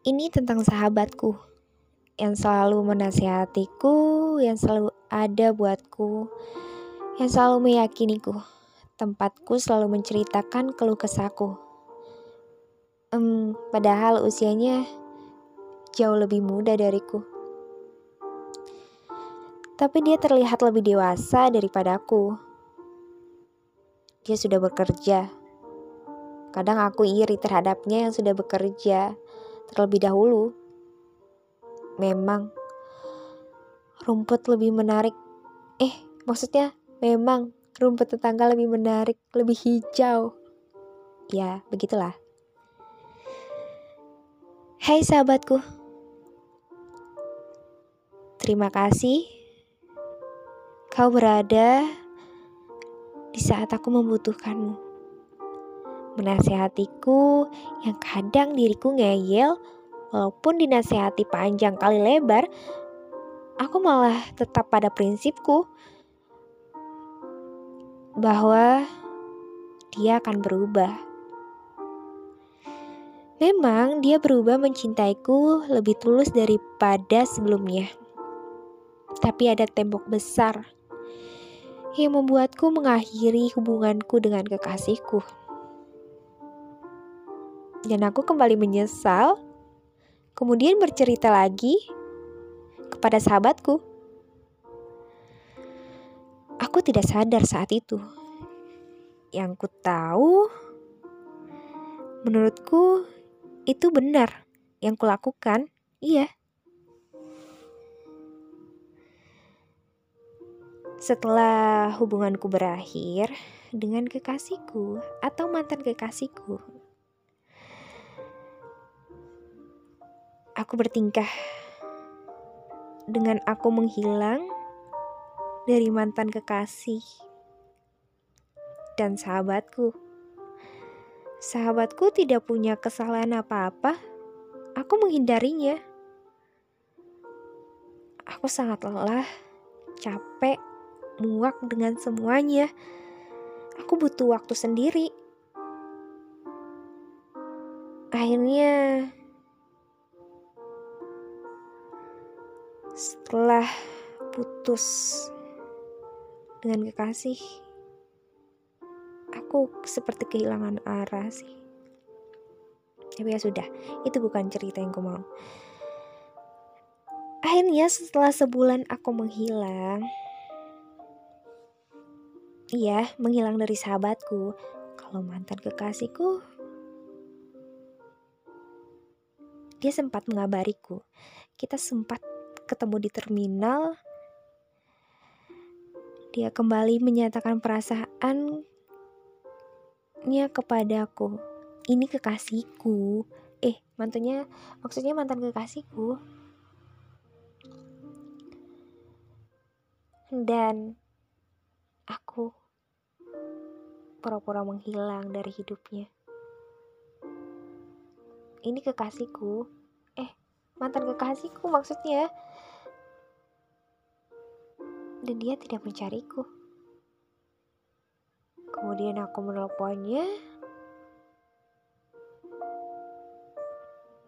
Ini tentang sahabatku yang selalu menasihatiku, yang selalu ada buatku, yang selalu meyakiniku. Tempatku selalu menceritakan keluh kesahku. Um, padahal usianya jauh lebih muda dariku. Tapi dia terlihat lebih dewasa daripadaku. Dia sudah bekerja. Kadang aku iri terhadapnya yang sudah bekerja terlebih dahulu. Memang rumput lebih menarik. Eh, maksudnya memang rumput tetangga lebih menarik, lebih hijau. Ya, begitulah. Hai sahabatku. Terima kasih kau berada di saat aku membutuhkanmu menasehatiku yang kadang diriku ngeyel walaupun dinasehati panjang kali lebar aku malah tetap pada prinsipku bahwa dia akan berubah. Memang dia berubah mencintaiku lebih tulus daripada sebelumnya. Tapi ada tembok besar yang membuatku mengakhiri hubunganku dengan kekasihku dan aku kembali menyesal, kemudian bercerita lagi kepada sahabatku. Aku tidak sadar saat itu. Yang ku tahu, menurutku itu benar yang kulakukan. Iya. Setelah hubunganku berakhir dengan kekasihku atau mantan kekasihku, aku bertingkah dengan aku menghilang dari mantan kekasih dan sahabatku. Sahabatku tidak punya kesalahan apa-apa. Aku menghindarinya. Aku sangat lelah, capek, muak dengan semuanya. Aku butuh waktu sendiri. Akhirnya setelah putus dengan kekasih aku seperti kehilangan arah sih. Tapi ya sudah itu bukan cerita yang ku mau. Akhirnya setelah sebulan aku menghilang iya menghilang dari sahabatku kalau mantan kekasihku dia sempat mengabariku. Kita sempat ketemu di terminal, dia kembali menyatakan perasaannya kepadaku. Ini kekasihku. Eh, mantunya maksudnya mantan kekasihku. Dan aku pura-pura menghilang dari hidupnya. Ini kekasihku. Eh, mantan kekasihku maksudnya dan dia tidak mencariku. Kemudian aku menelponnya,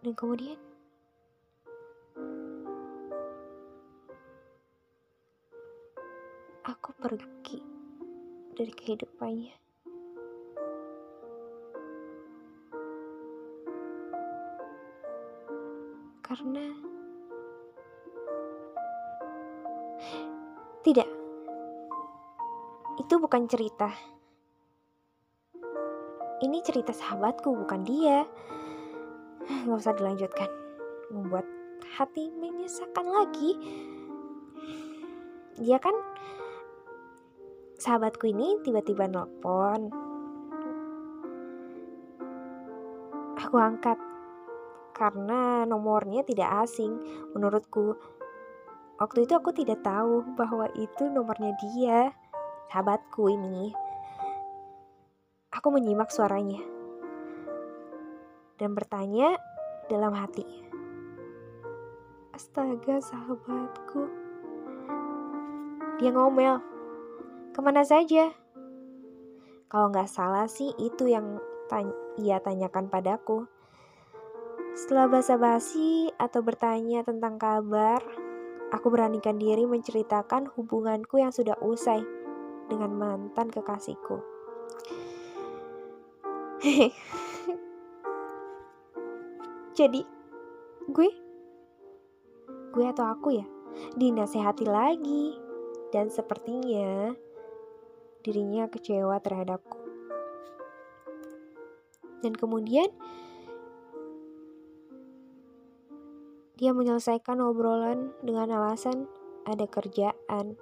dan kemudian aku pergi dari kehidupannya. Karena Tidak, itu bukan cerita. Ini cerita sahabatku, bukan dia. Gak usah dilanjutkan. Membuat hati menyesakan lagi. Dia kan sahabatku ini tiba-tiba nelpon. Aku angkat karena nomornya tidak asing menurutku Waktu itu aku tidak tahu bahwa itu nomornya dia, sahabatku ini. Aku menyimak suaranya dan bertanya dalam hati. Astaga sahabatku. Dia ngomel. Ke mana saja? Kalau nggak salah sih itu yang tanya, ia tanyakan padaku. Setelah basa-basi atau bertanya tentang kabar, aku beranikan diri menceritakan hubunganku yang sudah usai dengan mantan kekasihku. Jadi, gue, gue atau aku ya, dinasehati lagi, dan sepertinya dirinya kecewa terhadapku. Dan kemudian dia menyelesaikan obrolan dengan alasan ada kerjaan.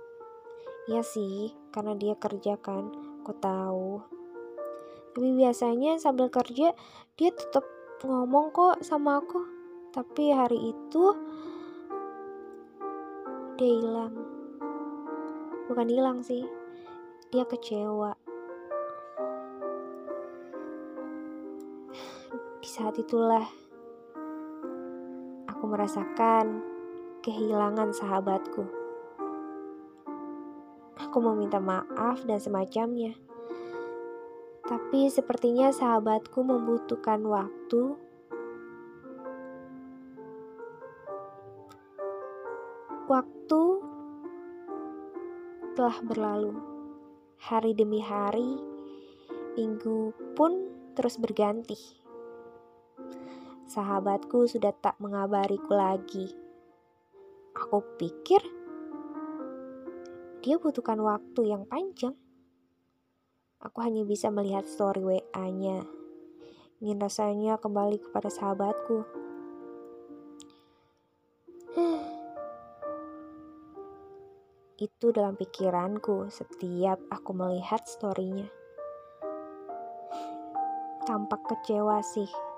Ya sih, karena dia kerja kan, kok tahu. Tapi biasanya sambil kerja dia tetap ngomong kok sama aku. Tapi hari itu dia hilang. Bukan hilang sih, dia kecewa. Di saat itulah aku merasakan kehilangan sahabatku. Aku meminta maaf dan semacamnya. Tapi sepertinya sahabatku membutuhkan waktu Waktu telah berlalu. Hari demi hari, minggu pun terus berganti. Sahabatku sudah tak mengabariku lagi. Aku pikir dia butuhkan waktu yang panjang. Aku hanya bisa melihat story WA-nya. Ingin rasanya kembali kepada sahabatku. Itu dalam pikiranku setiap aku melihat storynya. Tampak kecewa sih.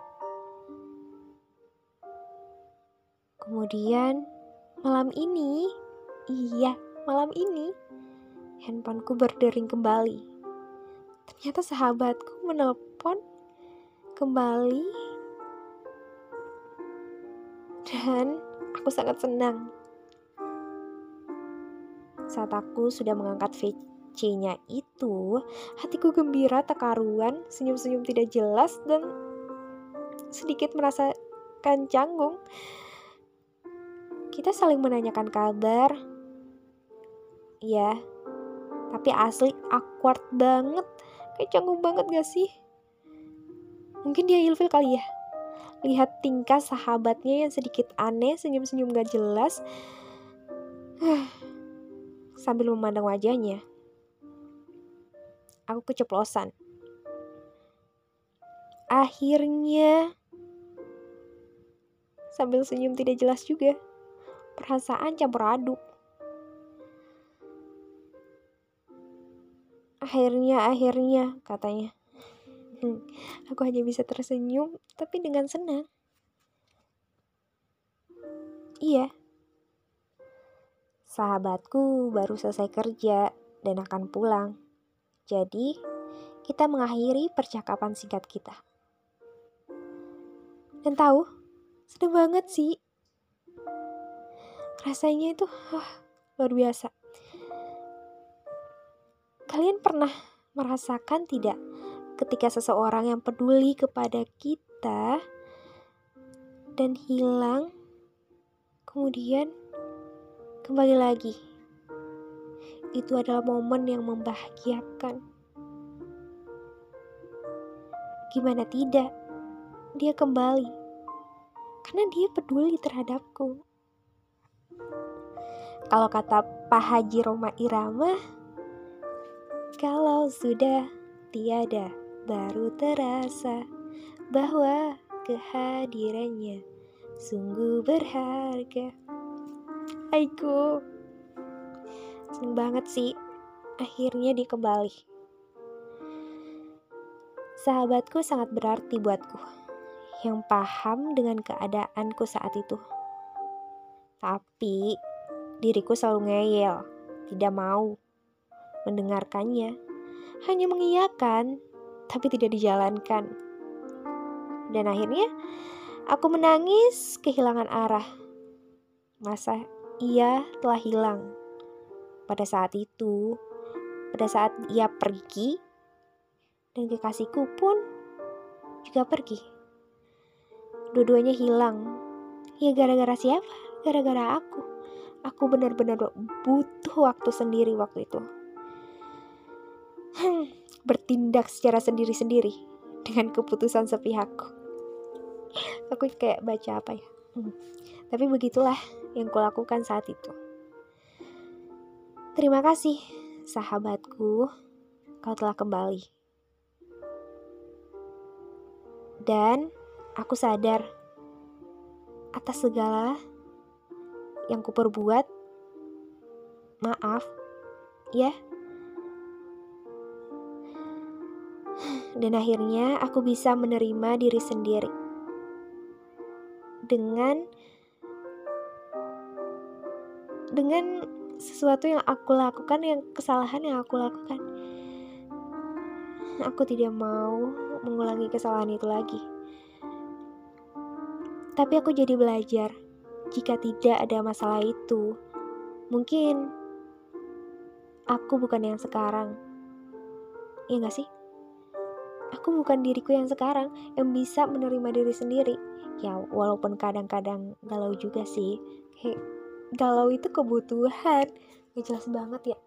Kemudian malam ini, iya malam ini, handphoneku berdering kembali. Ternyata sahabatku menelpon kembali dan aku sangat senang saat aku sudah mengangkat VC-nya itu, hatiku gembira tak senyum-senyum tidak jelas dan sedikit merasakan canggung. Kita saling menanyakan kabar. Ya, tapi asli awkward banget. Kayak canggung banget gak sih? Mungkin dia ilfil kali ya. Lihat tingkah sahabatnya yang sedikit aneh, senyum-senyum gak jelas sambil memandang wajahnya. Aku keceplosan. Akhirnya, sambil senyum tidak jelas juga, perasaan campur aduk. Akhirnya, akhirnya, katanya. Aku hanya bisa tersenyum, tapi dengan senang. Iya, Sahabatku baru selesai kerja dan akan pulang. Jadi, kita mengakhiri percakapan singkat kita. Dan tahu, sedang banget sih. Rasanya itu wah, luar biasa. Kalian pernah merasakan tidak ketika seseorang yang peduli kepada kita dan hilang, kemudian Kembali lagi, itu adalah momen yang membahagiakan. Gimana tidak, dia kembali karena dia peduli terhadapku. Kalau kata Pak Haji Roma Irama, kalau sudah tiada baru terasa bahwa kehadirannya sungguh berharga. Aiku. Seneng banget sih. Akhirnya dia kembali. Sahabatku sangat berarti buatku. Yang paham dengan keadaanku saat itu. Tapi diriku selalu ngeyel, tidak mau mendengarkannya. Hanya mengiyakan, tapi tidak dijalankan. Dan akhirnya aku menangis kehilangan arah. Masa ia telah hilang. Pada saat itu, pada saat ia pergi, dan kekasihku pun juga pergi. dua-duanya hilang. Ya gara-gara siapa? Gara-gara aku. Aku benar-benar butuh waktu sendiri waktu itu. Hmm, bertindak secara sendiri-sendiri dengan keputusan sepihak. Aku kayak baca apa ya? Hmm. Tapi begitulah yang kulakukan saat itu. Terima kasih, sahabatku. Kau telah kembali. Dan aku sadar atas segala yang kuperbuat. Maaf, ya. Dan akhirnya aku bisa menerima diri sendiri dengan dengan sesuatu yang aku lakukan, yang kesalahan yang aku lakukan. Aku tidak mau mengulangi kesalahan itu lagi. Tapi aku jadi belajar, jika tidak ada masalah itu, mungkin aku bukan yang sekarang. Iya gak sih? Aku bukan diriku yang sekarang, yang bisa menerima diri sendiri. Ya, walaupun kadang-kadang galau juga sih. Kayak galau itu kebutuhan. Gak jelas banget ya.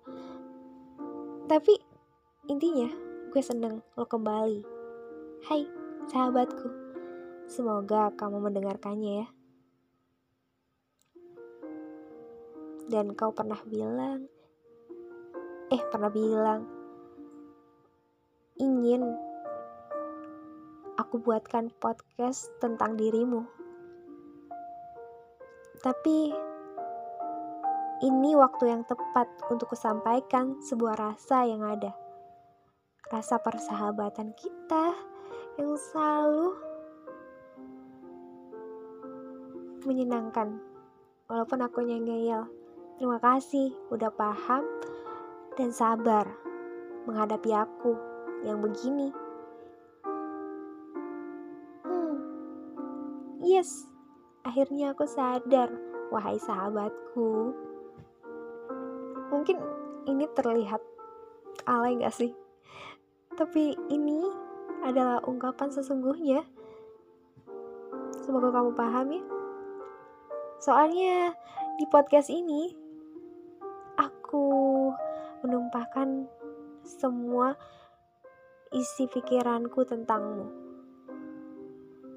Tapi intinya, gue seneng lo kembali. Hai, sahabatku. Semoga kamu mendengarkannya ya. Dan kau pernah bilang, eh pernah bilang, ingin aku buatkan podcast tentang dirimu. Tapi ini waktu yang tepat untuk kusampaikan sebuah rasa yang ada. Rasa persahabatan kita yang selalu menyenangkan. Walaupun aku ngeyel. Terima kasih udah paham dan sabar menghadapi aku yang begini. Hmm. Yes, akhirnya aku sadar, wahai sahabatku. Mungkin ini terlihat alay gak sih? Tapi ini adalah ungkapan sesungguhnya. Semoga kamu paham ya. Soalnya di podcast ini aku menumpahkan semua isi pikiranku tentangmu.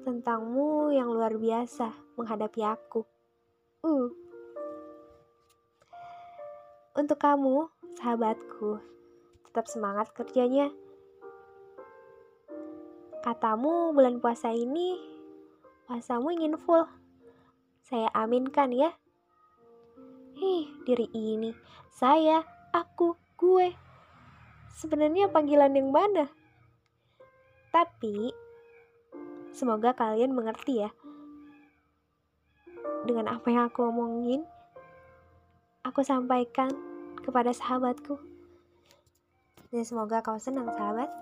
Tentangmu yang luar biasa menghadapi aku. Uh. Untuk kamu, sahabatku, tetap semangat kerjanya. Katamu bulan puasa ini puasamu ingin full. Saya aminkan ya. Ih, diri ini, saya, aku, gue. Sebenarnya panggilan yang mana? Tapi semoga kalian mengerti ya. Dengan apa yang aku omongin, aku sampaikan kepada sahabatku. Dan semoga kau senang, sahabat.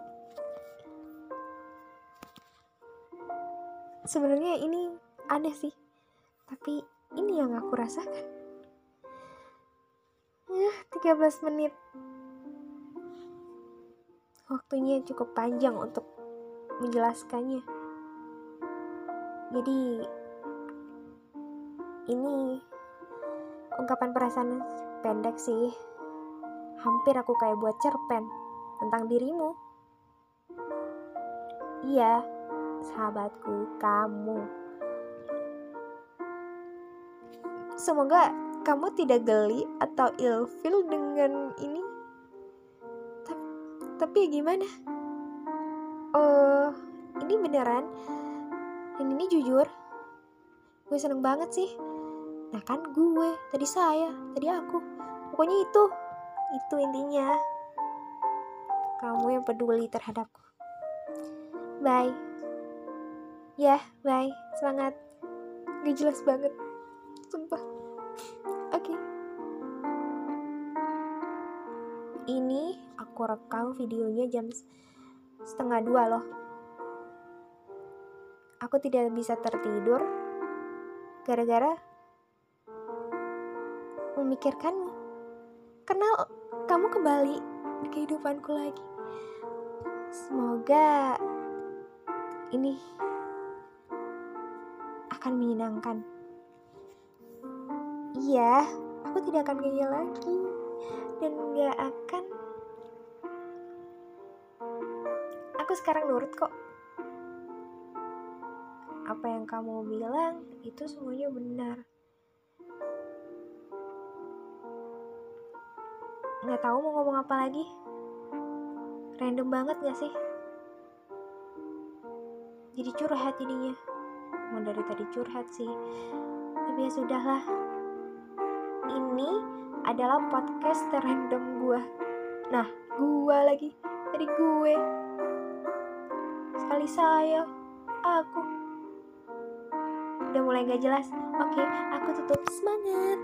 sebenarnya ini aneh sih tapi ini yang aku rasakan ya 13 menit. Waktunya cukup panjang untuk menjelaskannya. Jadi ini ungkapan perasaan pendek sih. Hampir aku kayak buat cerpen tentang dirimu. Iya sahabatku, kamu. Semoga kamu tidak geli atau ilfil dengan ini. Tapi, tapi gimana? Oh, ini beneran. Dan ini jujur. Gue seneng banget sih. Nah kan gue, tadi saya, tadi aku. Pokoknya itu. Itu intinya. Kamu yang peduli terhadapku. Bye. Ya, bye. Semangat. Gak jelas banget. Sumpah. Oke. Okay. Ini aku rekam videonya jam setengah dua loh. Aku tidak bisa tertidur gara-gara memikirkanmu. Karena kamu kembali kehidupanku lagi. Semoga ini akan menyenangkan. Iya, aku tidak akan gaya lagi dan gak akan. Aku sekarang nurut kok. Apa yang kamu bilang itu semuanya benar. Nggak tahu mau ngomong apa lagi. Random banget gak sih? Jadi curhat ininya. Mau dari tadi curhat sih. Tapi ya sudahlah. Ini adalah podcast terrandom gue. Nah, gue lagi. Tadi gue. Sekali saya. Aku. Udah mulai gak jelas. Oke, aku tutup semangat.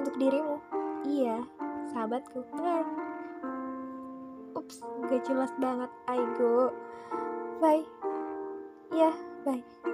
Untuk dirimu. Iya, sahabatku. Bye ups gak jelas banget I go bye ya yeah, bye